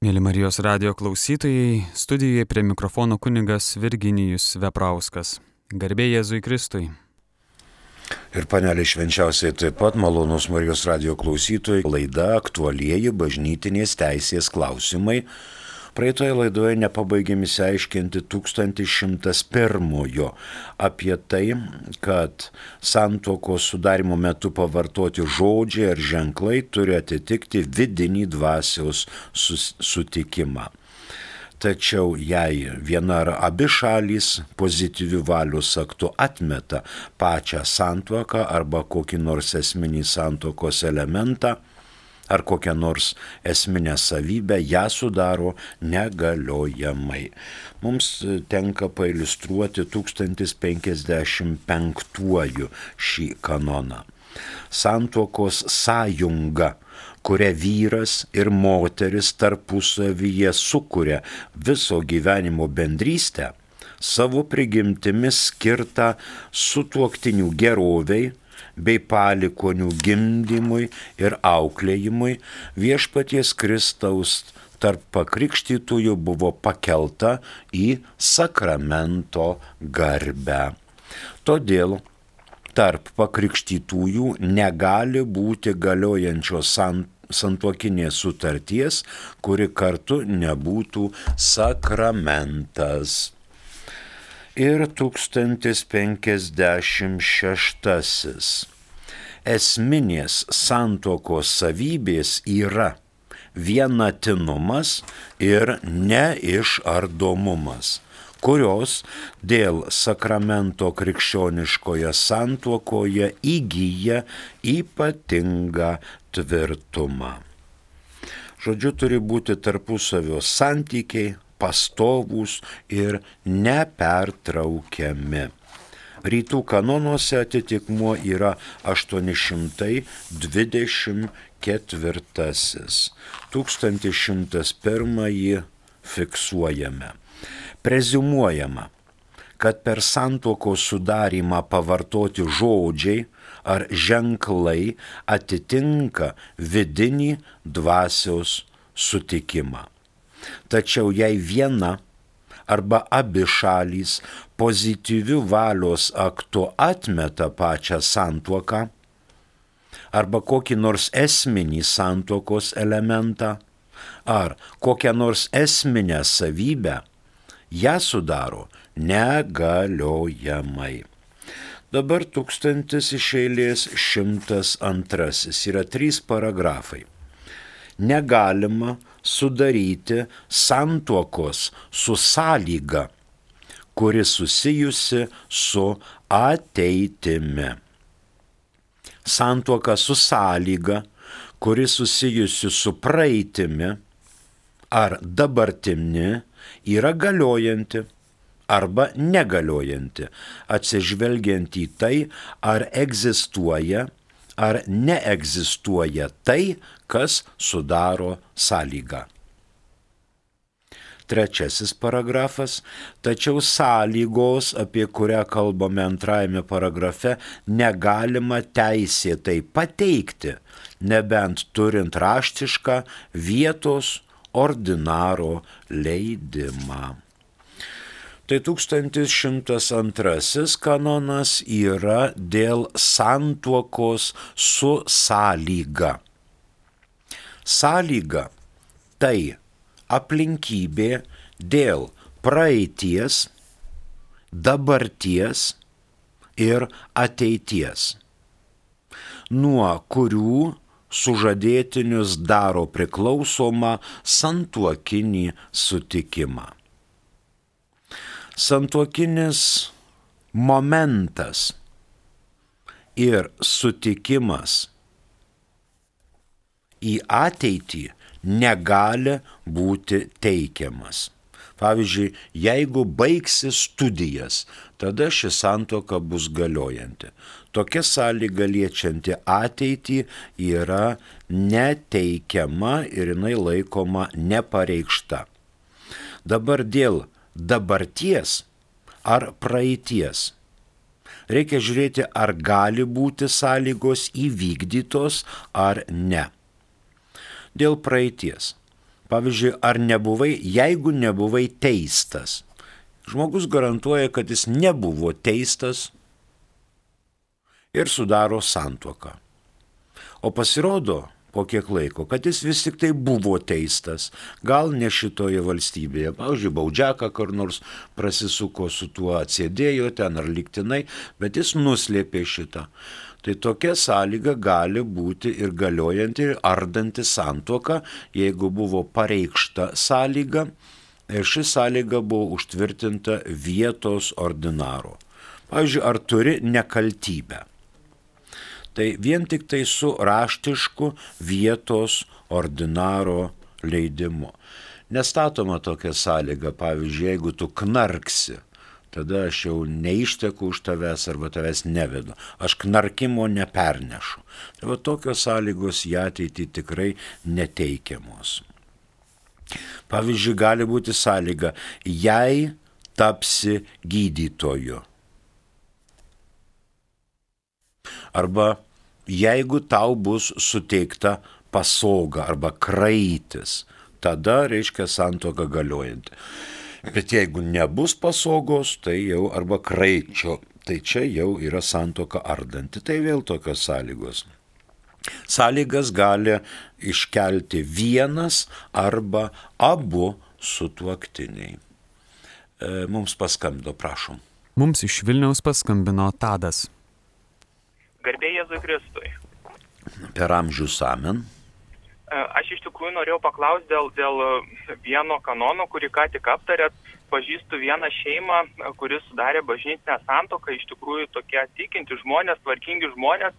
Mėly Marijos radio klausytojai, studijoje prie mikrofono kuningas Virginijus Veprauskas. Garbė Jėzui Kristui. Ir panelė švenčiausiai taip pat malonus Marijos radio klausytojai laida aktualieji bažnytinės teisės klausimai Praeitoje laidoje nepabaigėm įsiaiškinti 1101 apie tai, kad santokos sudarimo metu pavartoti žodžiai ar ženklai turi atitikti vidinį dvasios sutikimą. Tačiau jei viena ar abi šalys pozityvių valios aktų atmeta pačią santuoką arba kokį nors esminį santokos elementą, ar kokią nors esminę savybę, ją sudaro negaliojamai. Mums tenka pailustruoti 1055 šį kanoną. Santuokos sąjunga kuria vyras ir moteris tarpusavyje sukuria viso gyvenimo bendrystę, savo prigimtimis skirtą sutuoktinių geroviai, bei palikonių gimdymui ir auklėjimui viešpaties Kristaus tarp pakrikštytųjų buvo pakelta į sakramento garbę. Todėl tarp pakrikštytųjų negali būti galiojančios sant santuokinės sutarties, kuri kartu nebūtų sakramentas ir 1056. Esminės santokos savybės yra vienatinumas ir neišardomumas kurios dėl sakramento krikščioniškoje santuokoje įgyja ypatingą tvirtumą. Žodžiu, turi būti tarpusavio santykiai, pastovūs ir nepertraukiami. Rytų kanonuose atitikmuo yra 824. 1101 fiksuojame. Prezumuojama, kad per santuokos sudarimą pavartoti žodžiai ar ženklai atitinka vidinį dvasios sutikimą. Tačiau jei viena arba abi šalys pozityvių valios aktu atmeta pačią santuoką arba kokį nors esminį santuokos elementą ar kokią nors esminę savybę, ją sudaro negaliojamai. Dabar tūkstantis iš eilės šimtas antrasis yra trys paragrafai. Negalima sudaryti santuokos su sąlyga, kuri susijusi su ateitimi. Santuoka su sąlyga, kuri susijusi su praeitimi ar dabartimi, yra galiojanti arba negaliojanti, atsižvelgiant į tai, ar egzistuoja ar neegzistuoja tai, kas sudaro sąlygą. Trečiasis paragrafas, tačiau sąlygos, apie kurią kalbame antrajame paragrafe, negalima teisėtai pateikti, nebent turint raštišką vietos ordinaro leidimą. Tai 1102 kanonas yra dėl santuokos su sąlyga. Sąlyga tai aplinkybė dėl praeities, dabarties ir ateities, nuo kurių sužadėtinius daro priklausomą santuokinį sutikimą santuokinis momentas ir sutikimas į ateitį negali būti teikiamas. Pavyzdžiui, jeigu baigsi studijas, tada ši santoka bus galiojanti. Tokia sąlyga liečianti ateitį yra neteikiama ir jinai laikoma nepareikšta. Dabar dėl dabarties ar praeities. Reikia žiūrėti, ar gali būti sąlygos įvykdytos ar ne. Dėl praeities. Pavyzdžiui, ar nebuvai, jeigu nebuvai teistas. Žmogus garantuoja, kad jis nebuvo teistas ir sudaro santuoką. O pasirodo, po kiek laiko, kad jis vis tik tai buvo teistas, gal ne šitoje valstybėje, pavyzdžiui, baudžiaką kur nors prasisuko su tuo atsėdėjo ten ar liktinai, bet jis nuslėpė šitą. Tai tokia sąlyga gali būti ir galiojanti, ir ardanti santuoka, jeigu buvo pareikšta sąlyga ir ši sąlyga buvo užtvirtinta vietos ordinaro. Pavyzdžiui, ar turi nekaltybę? Tai vien tik tai su raštišku vietos ordinaro leidimu. Nestatoma tokia sąlyga, pavyzdžiui, jeigu tu knarksi, tada aš jau neišteku už tavęs arba tavęs nevedu. Aš knarkimo nepernešu. Tai va tokios sąlygos į ateitį tikrai neteikiamos. Pavyzdžiui, gali būti sąlyga, jei tapsi gydytoju. Arba jeigu tau bus suteikta pasoga arba kraitis, tada reiškia santoka galiojanti. Bet jeigu nebus pasogos, tai jau arba kraičio, tai čia jau yra santoka ardanti. Tai vėl tokios sąlygos. Sąlygas gali iškelti vienas arba abu sutuoktiniai. E, mums paskambino, prašom. Mums iš Vilniaus paskambino Tadas. Garbė Jėzui Kristui. Per amžius amen. E, aš iš tikrųjų norėjau paklausti dėl, dėl vieno kanono, kurį ką tik aptarėt. Pažįstu vieną šeimą, kuris sudarė bažnytinę santoką, iš tikrųjų tokie tikinti žmonės, tvarkingi žmonės,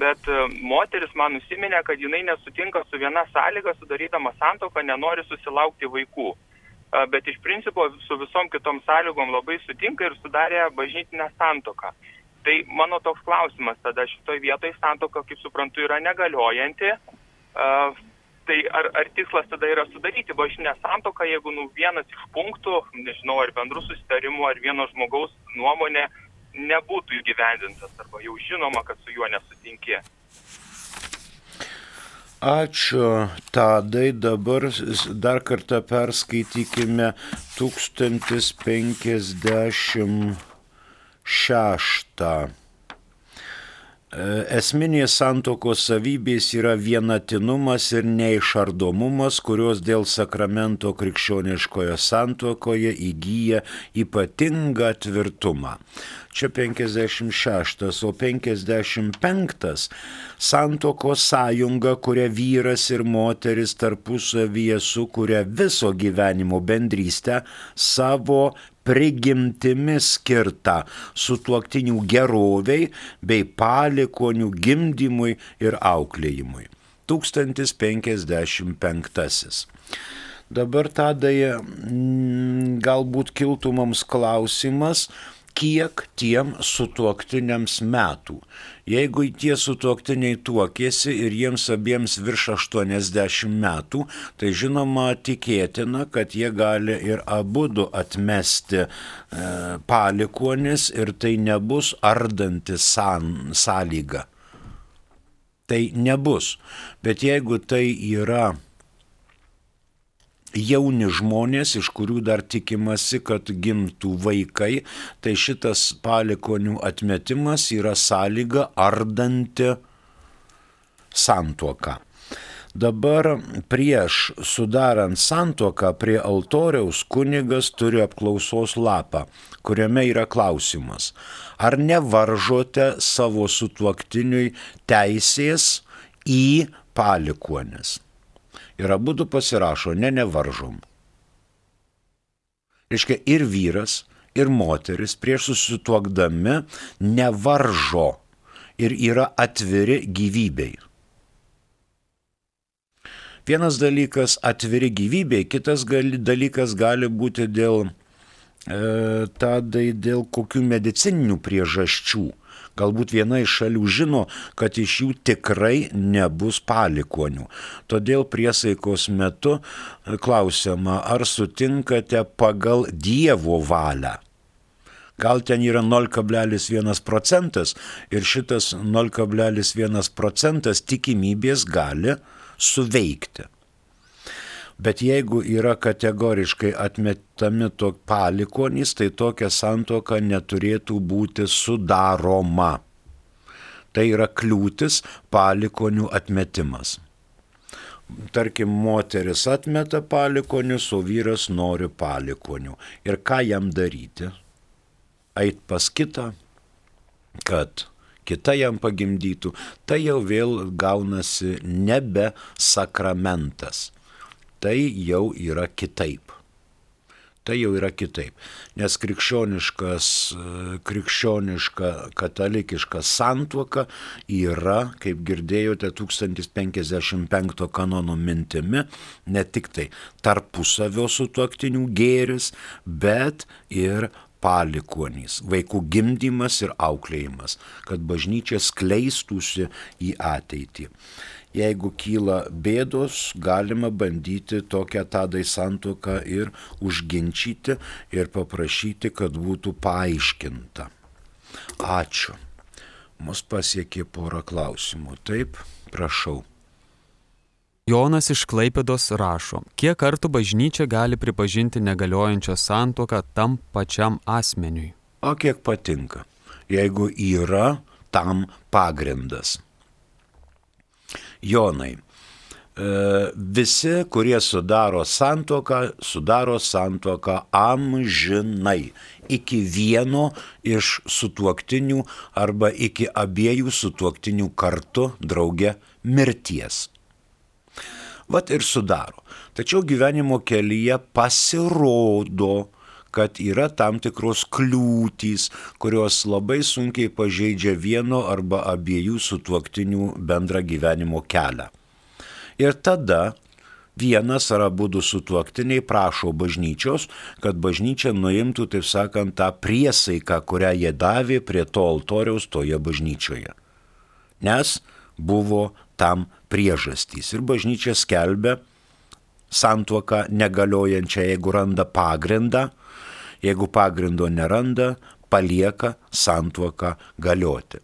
bet e, moteris man nusiminė, kad jinai nesutinka su viena sąlyga, sudarydama santoką, nenori susilaukti vaikų. E, bet iš principo su visom kitom sąlygom labai sutinka ir sudarė bažnytinę santoką. Tai mano toks klausimas tada šitoje vietoje santoka, kaip suprantu, yra negaliojanti. Uh, tai ar, ar tikslas tada yra sudaryti bažinę santoką, jeigu nu, vienas iš punktų, nežinau, ar bendrų susitarimų, ar vieno žmogaus nuomonė nebūtų įgyvendintas, arba jau žinoma, kad su juo nesutinkė. Ačiū, Tadai. Dabar dar kartą perskaitykime 1050 šeštą. E, esminės santokos savybės yra vienatinumas ir neišardomumas, kurios dėl sakramento krikščioniškoje santokoje įgyja ypatingą tvirtumą. Čia 56, o 55 santokos sąjunga, kuria vyras ir moteris tarpusavyje sukuria viso gyvenimo bendrystę savo prigimtimi skirtą sutuoktinių geroviai bei palikonių gimdymui ir auklėjimui. 1055. Dabar tada galbūt kiltų mums klausimas, kiek tiem sutuoktiniams metų. Jeigu tie sutuoktiniai tuokėsi ir jiems abiems virš 80 metų, tai žinoma tikėtina, kad jie gali ir abu du atmesti e, palikonis ir tai nebus ardanti san, sąlyga. Tai nebus. Bet jeigu tai yra jauni žmonės, iš kurių dar tikimasi, kad gimtų vaikai, tai šitas palikonių atmetimas yra sąlyga ardanti santuoką. Dabar prieš sudarant santuoką prie altoriaus kunigas turi apklausos lapą, kuriame yra klausimas, ar nevaržote savo sutuoktiniui teisės į palikuonis ir abu du pasirašo, ne nevaržom. Reiškia, ir vyras, ir moteris prieš susituokdami nevaržo ir yra atviri gyvybei. Vienas dalykas atviri gyvybei, kitas gali, dalykas gali būti dėl, e, tadai, dėl kokių medicininių priežasčių. Galbūt viena iš šalių žino, kad iš jų tikrai nebus palikonių. Todėl priesaikos metu klausiama, ar sutinkate pagal Dievo valią. Gal ten yra 0,1 procentas ir šitas 0,1 procentas tikimybės gali suveikti. Bet jeigu yra kategoriškai atmetami to palikonys, tai tokia santoka neturėtų būti sudaroma. Tai yra kliūtis palikonių atmetimas. Tarkim, moteris atmeta palikonius, o vyras nori palikonių. Ir ką jam daryti? Eit pas kitą, kad kita jam pagimdytų, tai jau vėl gaunasi nebe sakramentas. Tai jau yra kitaip. Tai jau yra kitaip. Nes krikščioniškas, krikščioniška katalikiška santuoka yra, kaip girdėjote, 1055 kanono mintimi, ne tik tai tarpusavio sutuoktinių gėris, bet ir palikonys, vaikų gimdymas ir auklėjimas, kad bažnyčia skleistųsi į ateitį. Jeigu kyla bėdos, galima bandyti tokią tadai santoką ir užginčyti ir paprašyti, kad būtų paaiškinta. Ačiū. Mus pasiekė porą klausimų. Taip, prašau. Jonas iš Klaipėdos rašo, kiek kartų bažnyčia gali pripažinti negaliojančią santoką tam pačiam asmeniui. O kiek patinka, jeigu yra tam pagrindas. Jonai, e, visi, kurie sudaro santoką, sudaro santoką amžinai iki vieno iš sutuoktinių arba iki abiejų sutuoktinių kartu drauge mirties vat ir sudaro. Tačiau gyvenimo kelyje pasirodo, kad yra tam tikros kliūtys, kurios labai sunkiai pažeidžia vieno arba abiejų sutuoktinių bendrą gyvenimo kelią. Ir tada vienas ar abu du sutuoktiniai prašo bažnyčios, kad bažnyčia nuimtų, taip sakant, tą priesaiką, kurią jie davė prie to altoriaus toje bažnyčioje. Nes buvo tam priežastys. Ir bažnyčia skelbia santuoką negaliojančią, jeigu randa pagrindą, jeigu pagrindo neranda, palieka santuoką galioti.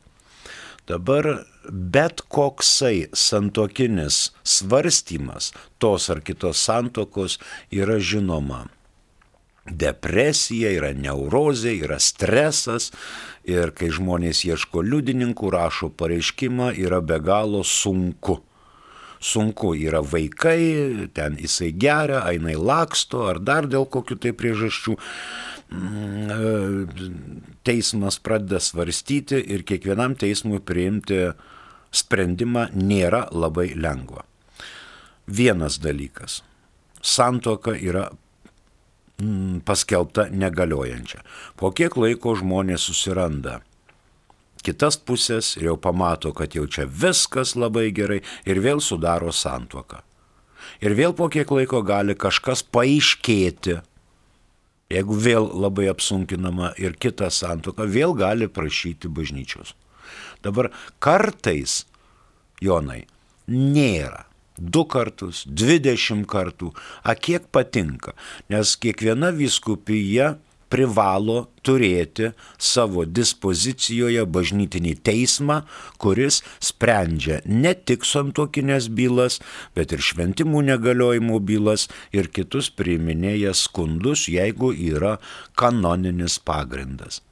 Dabar bet koksai santokinis svarstymas tos ar kitos santokos yra žinoma depresija, yra neurozė, yra stresas ir kai žmonės ieško liudininkų, rašo pareiškimą, yra be galo sunku. Sunku yra vaikai, ten jisai geria, eina į laksto ar dar dėl kokių tai priežasčių. Mm, teismas pradeda svarstyti ir kiekvienam teismui priimti sprendimą nėra labai lengva. Vienas dalykas. Santoka yra mm, paskelbta negaliojančia. Po kiek laiko žmonės susiranda kitas pusės ir jau pamato, kad jau čia viskas labai gerai ir vėl sudaro santuoką. Ir vėl po kiek laiko gali kažkas paaiškėti. Jeigu vėl labai apsunkinama ir kita santuoka, vėl gali prašyti bažnyčios. Dabar kartais, Jonai, nėra du kartus, dvidešimt kartų, a kiek patinka, nes kiekviena viskupija privalo turėti savo dispozicijoje bažnytinį teismą, kuris sprendžia ne tik santokinės bylas, bet ir šventimų negaliojimo bylas ir kitus priiminėja skundus, jeigu yra kanoninis pagrindas.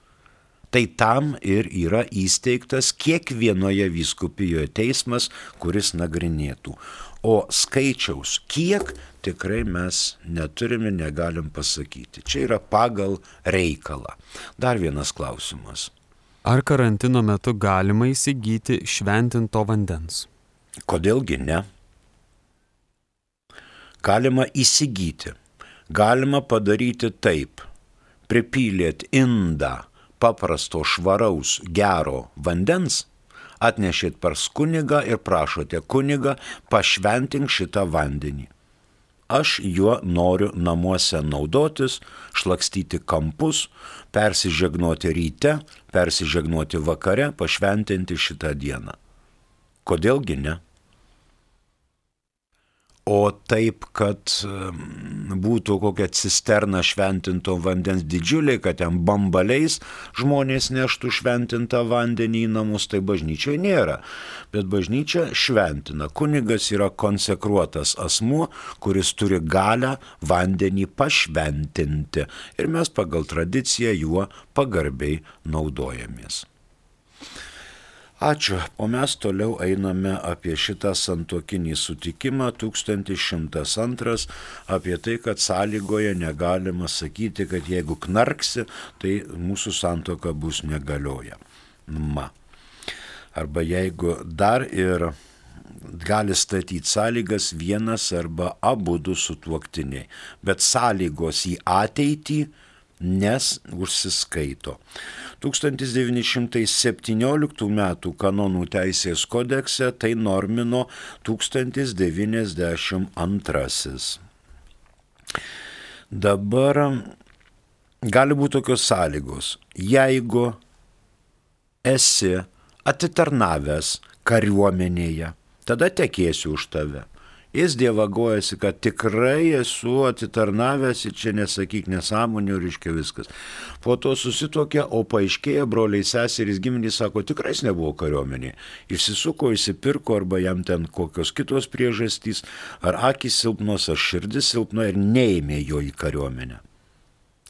Tai tam ir yra įsteigtas kiekvienoje vyskupijoje teismas, kuris nagrinėtų. O skaičiaus, kiek tikrai mes neturime, negalim pasakyti. Čia yra pagal reikalą. Dar vienas klausimas. Ar karantino metu galima įsigyti šventinto vandens? Kodėlgi ne? Galima įsigyti. Galima padaryti taip. Pripylėt indą paprasto švaraus gero vandens atnešėt pas kunigą ir prašote kunigą pašventink šitą vandenį. Aš juo noriu namuose naudotis, šlakstyti kampus, persižegnoti ryte, persižegnoti vakare, pašventinti šitą dieną. Kodėlgi ne? O taip, kad būtų kokia cisterna šventinto vandens didžiulė, kad ten bambaliais žmonės neštų šventintą vandenį į namus, tai bažnyčioje nėra. Bet bažnyčia šventina. Kunigas yra konsekruotas asmuo, kuris turi galę vandenį pašventinti. Ir mes pagal tradiciją juo pagarbiai naudojamės. Ačiū, o mes toliau einame apie šitą santokinį sutikimą 1102, apie tai, kad sąlygoje negalima sakyti, kad jeigu knarksi, tai mūsų santoka bus negalioja. Ma. Arba jeigu dar ir gali statyti sąlygas vienas arba abu du sutuoktiniai, bet sąlygos į ateitį nes užsiskaito. 1917 m. kanonų teisės kodekse tai normino 1092. Dabar gali būti tokios sąlygos. Jeigu esi atitarnavęs kariuomenėje, tada tekėsiu už tave jis dievagojasi, kad tikrai esu atitarnavęs ir čia nesakyk nesąmonių, reiškia viskas. Po to susitokė, o paaiškėjo, broliai seserys giminys sako, tikrai jis nebuvo kariuomenė. Išsisuko, įsipirko arba jam ten kokios kitos priežastys, ar akis silpnos, ar širdis silpna ir neėmė jo į kariuomenę.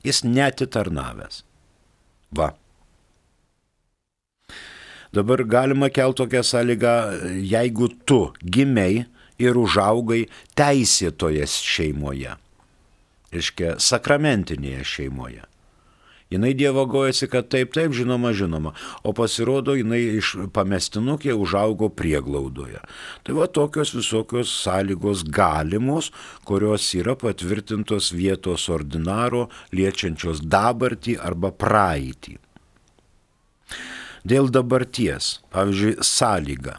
Jis netitarnavęs. Va. Dabar galima kelti tokią sąlygą, jeigu tu gimiai ir užaugai teisėtoje šeimoje, reiškia sakramentinėje šeimoje. Jinai dievagojasi, kad taip, taip, žinoma, žinoma, o pasirodo, jinai iš pamestinukė užaugo prieglaudoje. Tai va tokios visokios sąlygos galimos, kurios yra patvirtintos vietos ordinaro, liečiančios dabartį arba praeitį. Dėl dabarties, pavyzdžiui, sąlyga.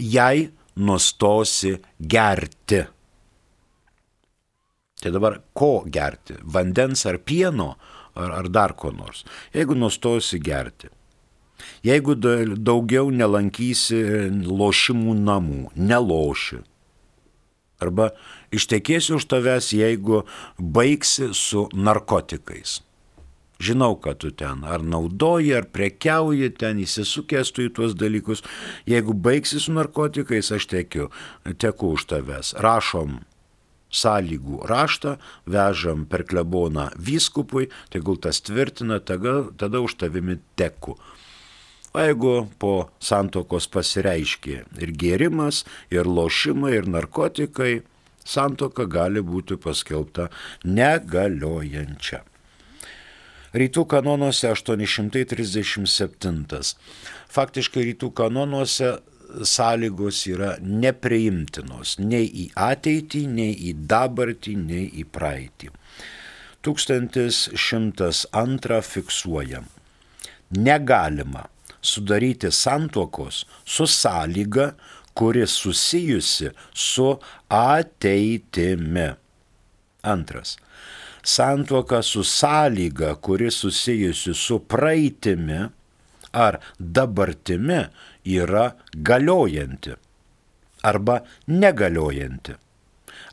Jei nustosi gerti. Tai dabar ko gerti? Vandens ar pieno ar, ar dar ko nors? Jeigu nustosi gerti. Jeigu daugiau nelankysi lošimų namų, neloši. Arba ištekėsi už tavęs, jeigu baigsi su narkotikais. Žinau, kad tu ten ar naudoji, ar prekiauji, ten įsisukęs tu į tuos dalykus. Jeigu baigsi su narkotikais, aš tekiu, teku už tavęs. Rašom sąlygų raštą, vežam per kleboną vyskupui, tegul tas tvirtina, tada, tada už tavimi teku. O jeigu po santokos pasireiškia ir gėrimas, ir lošimai, ir narkotikai, santoka gali būti paskelbta negaliojančia. Rytų kanonuose 837. Faktiškai rytų kanonuose sąlygos yra nepriimtinos nei į ateitį, nei į dabartį, nei į praeitį. 1102 fiksuojam. Negalima sudaryti santuokos su sąlyga, kuri susijusi su ateitimi. Antras santuoka su sąlyga, kuri susijusi su praeitimi ar dabartimi, yra galiojanti arba negaliojanti,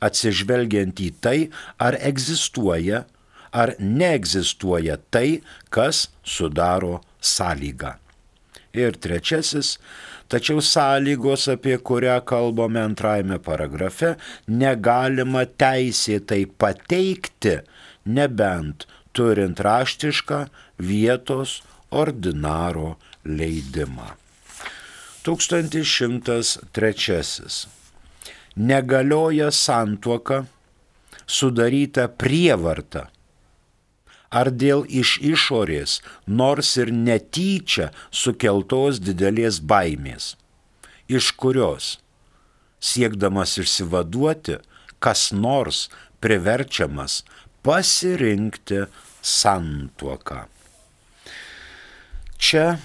atsižvelgiant į tai, ar egzistuoja ar neegzistuoja tai, kas sudaro sąlygą. Ir trečiasis, tačiau sąlygos, apie kurią kalbame antrajame paragrafe, negalima teisėtai pateikti, nebent turint raštišką vietos ordinaro leidimą. 1103. Negalioja santuoka sudaryta prievarta ar dėl iš išorės, nors ir netyčia sukeltos didelės baimės, iš kurios, siekdamas išsivaduoti, kas nors priverčiamas pasirinkti santuoką. Čia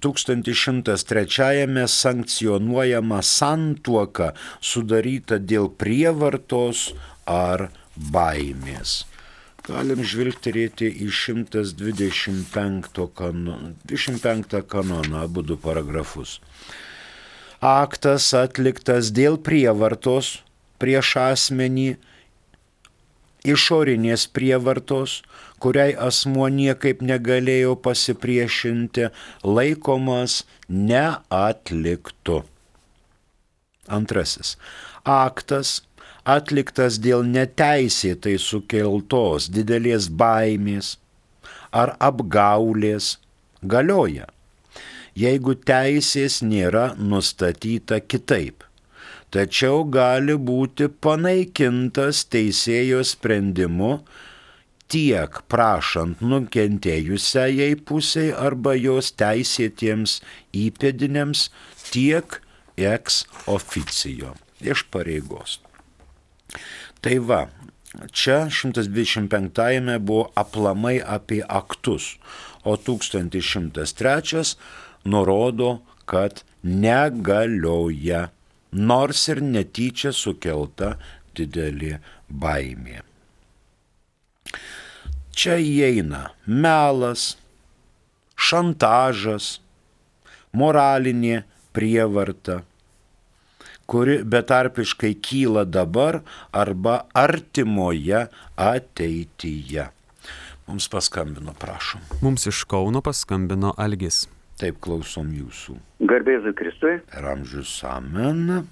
1103 sankcionuojama santuoka sudaryta dėl prievartos ar baimės. Galim žvilgterėti į 125 kanoną, 25 kanoną, abu du paragrafus. Aktas atliktas dėl prievartos prieš asmenį išorinės prievartos, kuriai asmuo niekaip negalėjo pasipriešinti, laikomas neatliktu. Antrasis. Aktas atliktas dėl neteisėtai sukeltos didelės baimės ar apgaulės galioja, jeigu teisės nėra nustatyta kitaip tačiau gali būti panaikintas teisėjo sprendimu tiek prašant nukentėjusiai pusiai arba jos teisėtiems įpėdiniams, tiek ex oficijo iš pareigos. Tai va, čia 125-ame buvo aplamai apie aktus, o 1103 nurodo, kad negalioja nors ir netyčia sukelta didelė baimė. Čia įeina melas, šantažas, moralinė prievarta, kuri betarpiškai kyla dabar arba artimoje ateityje. Mums paskambino, prašom. Mums iš Kauno paskambino Algis. Taip klausom jūsų. Garbėzui Kristui. Per amžius amen.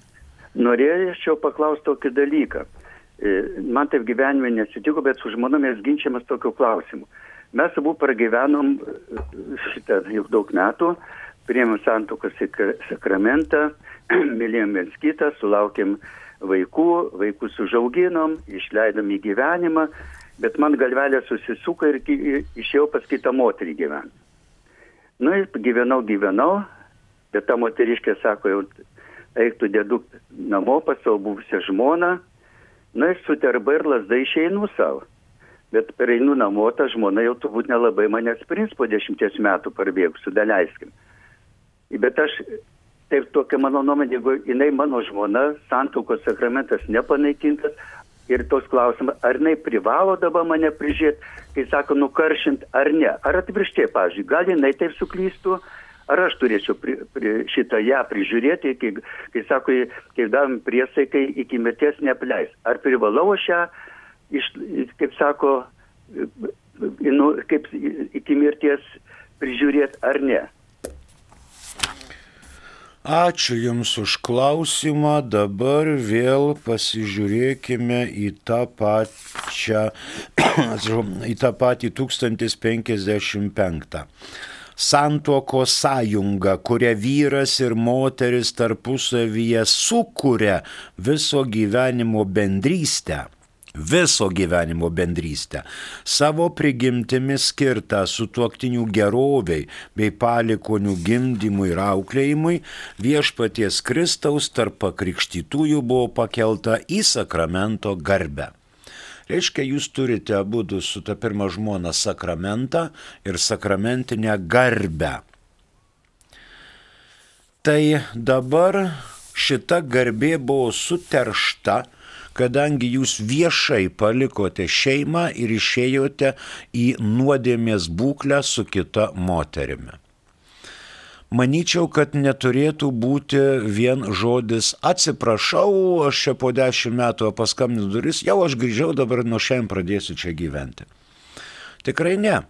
Norėčiau paklausti tokį dalyką. E, man taip gyvenime nesitiko, bet su žmona mes ginčiamas tokiu klausimu. Mes abu pragyvenom e, šitą jau daug metų, priėmėm santoką sakramentą, mylėjom viens kitą, sulaukėm vaikų, vaikus užauginom, išleidom į gyvenimą, bet man galvelė susisuko ir išėjau pas kitą moterį gyventi. Nu, gyvenau, gyvenau, bet ta moteriškė sako, jau eiktų dėduk namo pas savo buvusią žmoną, na ir su terba ir lasda išeinu savo. Bet pereinu namo, ta žmona jau turbūt nelabai manęs prins po dešimties metų parbėgusiu, daleiskim. Bet aš, taip tokia mano nuomonė, jeigu jinai mano žmona, santaukos sakramentas nepanaikintas, ir tos klausimas, ar jinai privalo dabar mane prižiūrėti, kai sako, nukaršint ar ne. Ar atvirkščiai, pavyzdžiui, gal jinai taip suklystų, ar aš turėčiau pri, pri, šitą ją prižiūrėti, kai, kai sako, kai davim priesaikai iki mirties neapleis. Ar privalau aš ją, iš, kaip sako, nu, kaip iki mirties prižiūrėti ar ne. Ačiū Jums už klausimą. Dabar vėl pasižiūrėkime į tą pačią, į tą patį 1055 santuoko sąjunga, kurią vyras ir moteris tarpusavyje sukuria viso gyvenimo bendrystę viso gyvenimo bendrystę, savo prigimtimi skirtą sutuoktinių geroviai bei palikonių gimdymui ir auklėjimui, viešpaties Kristaus tarp pakrikštytųjų buvo pakelta į sakramento garbę. Reiškia, jūs turite abu su ta pirma žmona sakramentą ir sakramentinę garbę. Tai dabar šita garbė buvo suteršta kadangi jūs viešai palikote šeimą ir išėjote į nuodėmės būklę su kita moterimi. Manyčiau, kad neturėtų būti vien žodis atsiprašau, aš čia po dešimt metų paskambinu duris, jau aš grįžau, dabar nuo šiandien pradėsiu čia gyventi. Tikrai ne.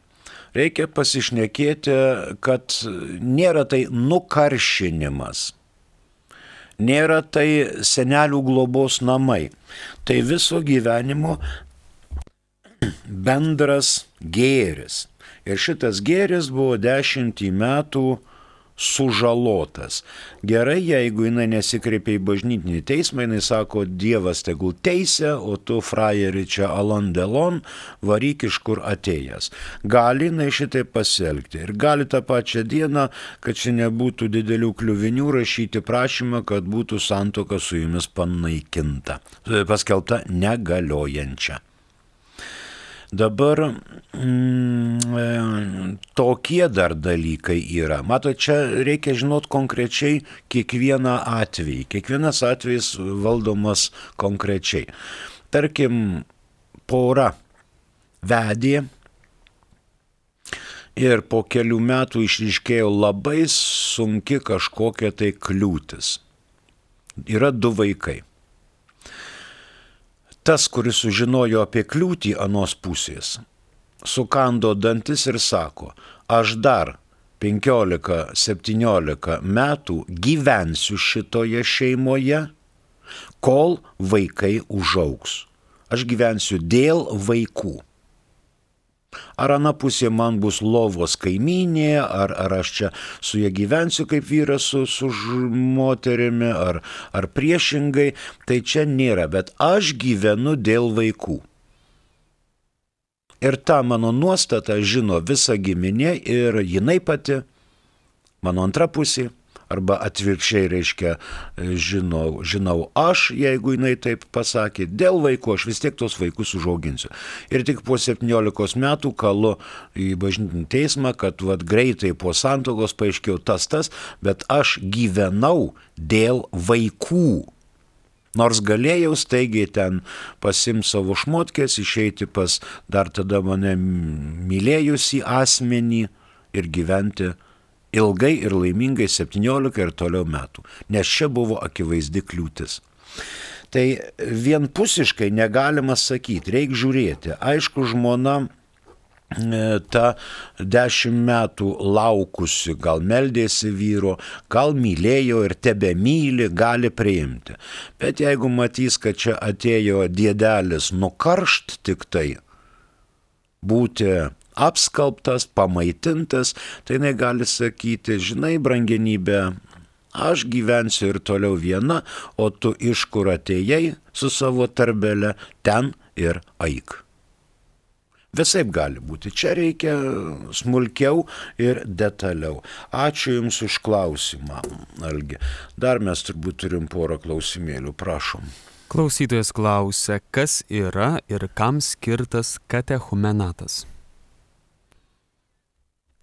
Reikia pasišnekėti, kad nėra tai nukaršinimas nėra tai senelių globos namai. Tai viso gyvenimo bendras gėris. Ir šitas gėris buvo dešimtį metų sužalotas. Gerai, jeigu jinai nesikreipia į bažnytinį teismą, jinai sako, Dievas tegul teisė, o tu frajeri čia alandelon, varyk iš kur atėjęs. Gali jinai šitai pasielgti. Ir gali tą pačią dieną, kad čia nebūtų didelių kliuvinių, rašyti prašymą, kad būtų santoka su jumis panaikinta, paskelbta negaliojančia. Dabar mm, tokie dar dalykai yra. Matot, čia reikia žinot konkrečiai kiekvieną atvejį. Kiekvienas atvejis valdomas konkrečiai. Tarkim, pora vedė ir po kelių metų išryškėjo labai sunki kažkokia tai kliūtis. Yra du vaikai. Tas, kuris sužinojo apie kliūtį anos pusės, sukando dantis ir sako, aš dar 15-17 metų gyvensiu šitoje šeimoje, kol vaikai užauks. Aš gyvensiu dėl vaikų. Ar ana pusė man bus lovos kaiminė, ar, ar aš čia su jie gyvensiu kaip vyras su, su moterimi, ar, ar priešingai, tai čia nėra, bet aš gyvenu dėl vaikų. Ir tą mano nuostatą žino visa giminė ir jinai pati, mano antra pusė, arba atvirkščiai reiškia, žinau, žinau aš, jeigu jinai taip pasakė, dėl vaikų aš vis tiek tos vaikus užauginsiu. Ir tik po 17 metų kalu į bažnytinį teismą, kad vad greitai po santokos paaiškėjo tas tas, bet aš gyvenau dėl vaikų. Nors galėjau staigiai ten pasimti savo šmotkės, išeiti pas dar tada mane mylėjusi asmenį ir gyventi ilgai ir laimingai 17 ir toliau metų, nes čia buvo akivaizdi kliūtis. Tai vienpusiškai negalima sakyti, reikia žiūrėti. Aišku, žmona E, ta dešimt metų laukusi, gal meldėsi vyro, gal mylėjo ir tebe myli, gali priimti. Bet jeigu matys, kad čia atėjo dėdelis nukaršt tik tai, būti apskalbtas, pamaitintas, tai jinai gali sakyti, žinai, brangenybė, aš gyvensiu ir toliau viena, o tu iš kur atėjai su savo tarbelė, ten ir aik. Visaip gali būti. Čia reikia smulkiau ir detaliau. Ačiū Jums už klausimą, Algi. Dar mes turbūt turim porą klausimėlių, prašom. Klausytojas klausia, kas yra ir kam skirtas katechumenatas.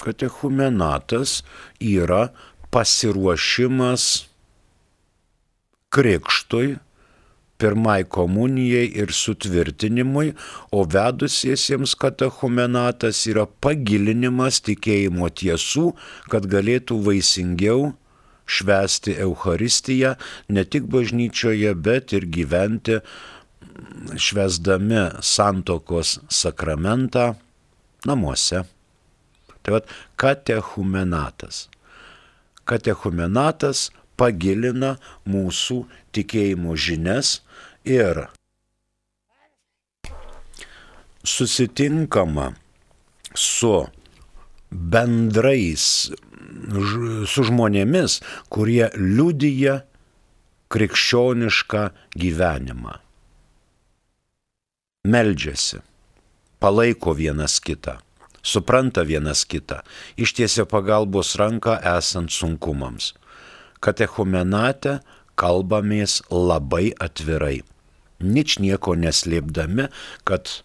Katechumenatas yra pasiruošimas krikštui pirmai komunijai ir sutvirtinimui, o vedusiesiems katechumenatas yra pagilinimas tikėjimo tiesų, kad galėtų vaisingiau švesti Euharistiją ne tik bažnyčioje, bet ir gyventi švesdami santokos sakramentą namuose. Tai vad katechumenatas. Katechumenatas pagilina mūsų tikėjimo žinias ir susitinkama su bendrais, su žmonėmis, kurie liudyja krikščionišką gyvenimą. Meldžiasi, palaiko vienas kitą, supranta vienas kitą, ištiesia pagalbos ranką esant sunkumams. Katechumenate kalbamės labai atvirai, nič nieko neslėpdami, kad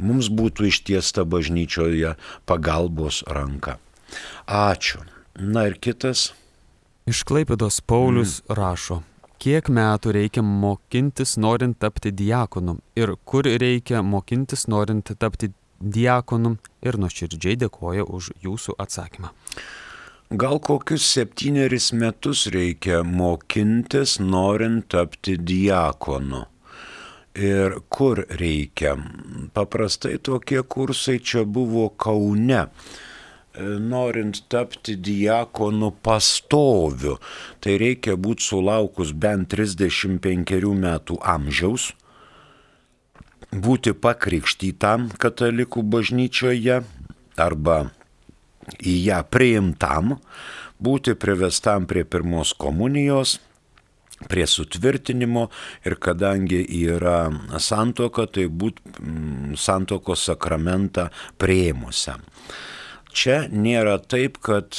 mums būtų ištiesta bažnyčioje pagalbos ranka. Ačiū. Na ir kitas. Iš Klaipėdos Paulius mm. rašo, kiek metų reikia mokintis norint tapti diakonu ir kur reikia mokintis norint tapti diakonu ir nuoširdžiai dėkoja už jūsų atsakymą. Gal kokius septynerius metus reikia mokintis, norint tapti diakonu. Ir kur reikia? Paprastai tokie kursai čia buvo Kaune. Norint tapti diakonu pastoviu, tai reikia būti sulaukus bent 35 metų amžiaus, būti pakrikštytam katalikų bažnyčioje arba į ją priimtam, būti privestam prie pirmos komunijos, prie sutvirtinimo ir kadangi yra santoka, tai būt mm, santokos sakramentą prieimusiam. Čia nėra taip, kad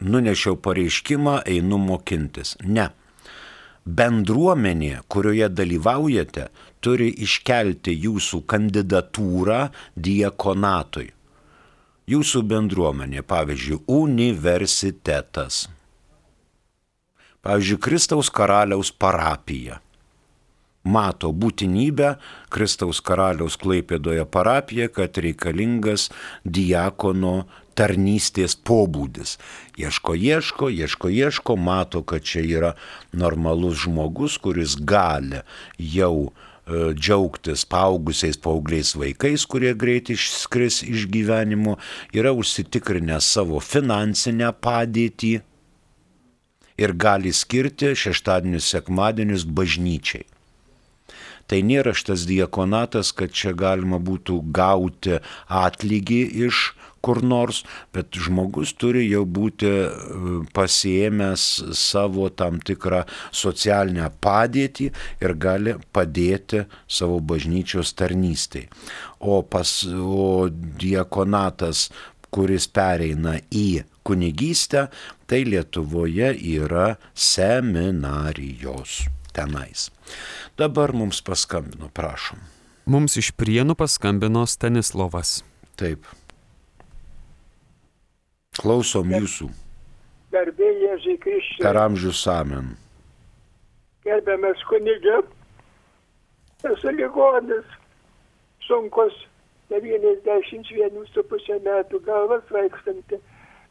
nunešiau pareiškimą, einu mokintis. Ne. Bendruomenė, kurioje dalyvaujate, turi iškelti jūsų kandidatūrą diekonatui jūsų bendruomenė, pavyzdžiui, universitetas, pavyzdžiui, Kristaus karaliaus parapija, mato būtinybę Kristaus karaliaus klaipėdoje parapiją, kad reikalingas diakono tarnystės pobūdis. Ieško, ieško, ieško, ieško, mato, kad čia yra normalus žmogus, kuris gali jau džiaugtis paaugusiais paaugliais vaikais, kurie greit išskris iš gyvenimo, yra užsitikrinę savo finansinę padėtį ir gali skirti šeštadienius, sekmadienius bažnyčiai. Tai nėra šitas diakonatas, kad čia galima būtų gauti atlygį iš kur nors, bet žmogus turi jau būti e, pasiemęs savo tam tikrą socialinę padėtį ir gali padėti savo bažnyčios tarnystėj. O, pas, o diakonatas, kuris pereina į kunigystę, tai Lietuvoje yra seminarijos tenais. Dabar mums paskambino, prašom. Mums iš prienų paskambino Stanislovas. Taip. Klausom jūsų. Garbė Jėzui Kristui. Per amžius amen. Gerbiamas kunigė, esu ligonis, sunkus, 91,5 metų, galvas vaikštanti.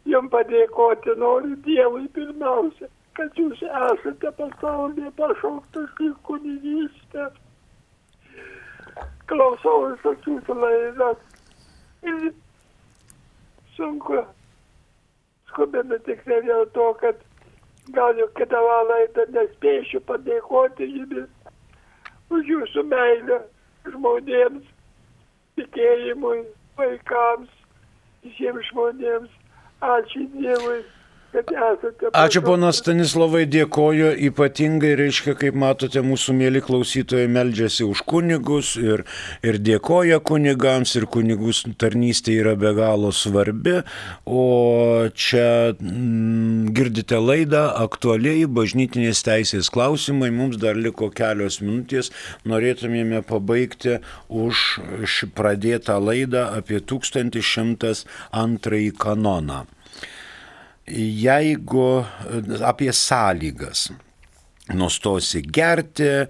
Jums padėkoti noriu Dievui pirmiausia kad jūs esate pasaulyje pašauktas į kunigystę. Klausau visas jūsų laidas. Ir sunku skubinu tik ne dėl to, kad gal jau kitą valandą nespėsiu padėkoti jums už jūsų meilę žmonėms, tikėjimui, vaikams, visiems žmonėms. Ačiū Dievui. Ačiū ponas Stanislavai, dėkoju. Ypatingai, reiškia, kaip matote, mūsų mėly klausytojai meldžiasi už kunigus ir, ir dėkoja kunigams ir kunigus tarnystė yra be galo svarbi, o čia mm, girdite laidą aktualiai bažnytinės teisės klausimai, mums dar liko kelios minutės, norėtumėme pabaigti už pradėtą laidą apie 1102 kanoną jeigu apie sąlygas nustosi gerti,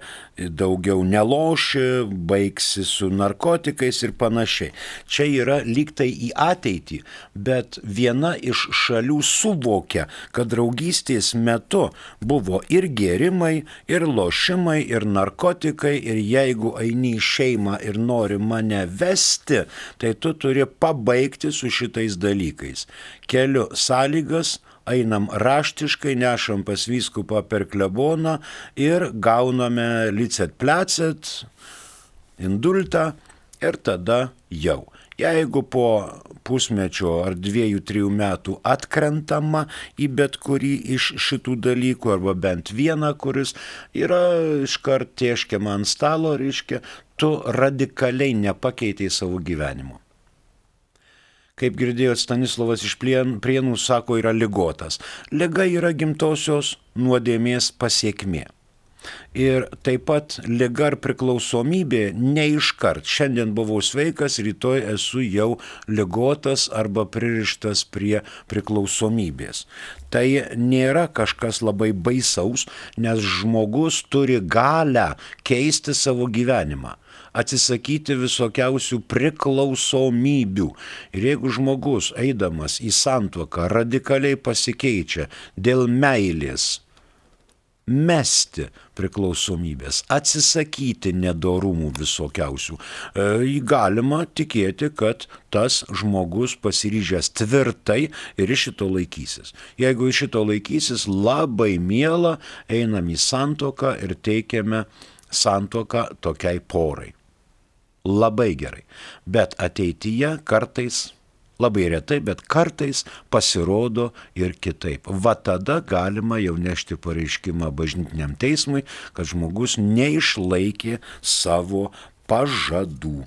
daugiau neloši, baigsi su narkotikais ir panašiai. Čia yra lygtai į ateitį, bet viena iš šalių suvokia, kad draugystės metu buvo ir gėrimai, ir lošimai, ir narkotikai, ir jeigu eini į šeimą ir nori mane vesti, tai tu turi pabaigti su šitais dalykais. Keliu sąlygas, einam raštiškai, nešam pas vyskupą per kleboną ir gauname licet plecet, indultą ir tada jau. Jeigu po pusmečio ar dviejų, trijų metų atkrentama į bet kurį iš šitų dalykų, arba bent vieną, kuris yra iškart tieškiama ant stalo, reiškia, tu radikaliai nepakeitėjai savo gyvenimo kaip girdėjot, Stanislavas iš prienų sako, yra lygotas. Liga yra gimtosios nuodėmės pasiekmė. Ir taip pat liga ar priklausomybė ne iškart. Šiandien buvau sveikas, rytoj esu jau ligotas arba pririštas prie priklausomybės. Tai nėra kažkas labai baisaus, nes žmogus turi galę keisti savo gyvenimą atsisakyti visokiausių priklausomybių. Ir jeigu žmogus eidamas į santuoką radikaliai pasikeičia dėl meilės, mesti priklausomybės, atsisakyti nedorumų visokiausių. E, galima tikėti, kad tas žmogus pasiryžęs tvirtai ir iš šito laikysis. Jeigu iš šito laikysis, labai miela, einam į santoką ir teikiame santoką tokiai porai labai gerai. Bet ateityje kartais, labai retai, bet kartais pasirodo ir kitaip. Va tada galima jau nešti pareiškimą bažnytiniam teismui, kad žmogus neišlaikė savo pažadų.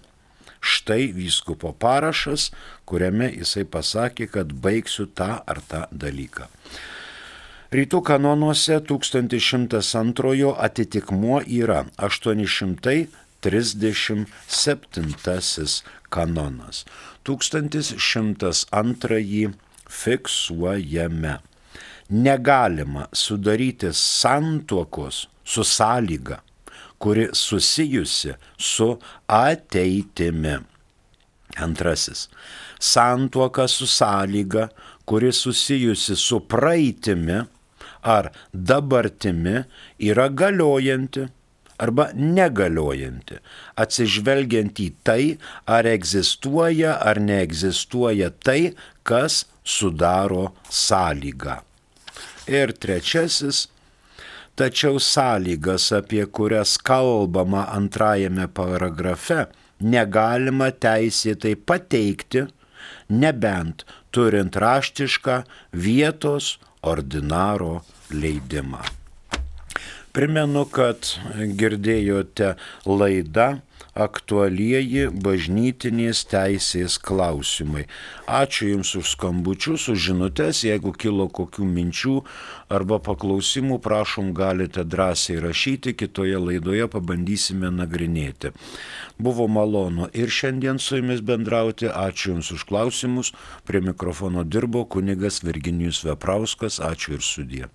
Štai vyskupo parašas, kuriame jisai pasakė, kad baigsiu tą ar tą dalyką. Rytų kanonuose 1102 atitikmuo yra 800 37 kanonas. 1102 fiksuojame. Negalima sudaryti santuokos su sąlyga, kuri susijusi su ateitimi. Antrasis. Santuoka su sąlyga, kuri susijusi su praeitimi ar dabartimi, yra galiojanti arba negaliojanti, atsižvelgiant į tai, ar egzistuoja ar neegzistuoja tai, kas sudaro sąlygą. Ir trečiasis, tačiau sąlygas, apie kurias kalbama antrajame paragrafe, negalima teisėtai pateikti, nebent turint raštišką vietos ordinaro leidimą. Primenu, kad girdėjote laidą aktualieji bažnytinės teisės klausimai. Ačiū Jums už skambučius, už žinutės, jeigu kilo kokių minčių arba paklausimų, prašom galite drąsiai rašyti, kitoje laidoje pabandysime nagrinėti. Buvo malonu ir šiandien su Jumis bendrauti, ačiū Jums už klausimus, prie mikrofono dirbo kunigas Virginijus Veprauskas, ačiū ir sudė.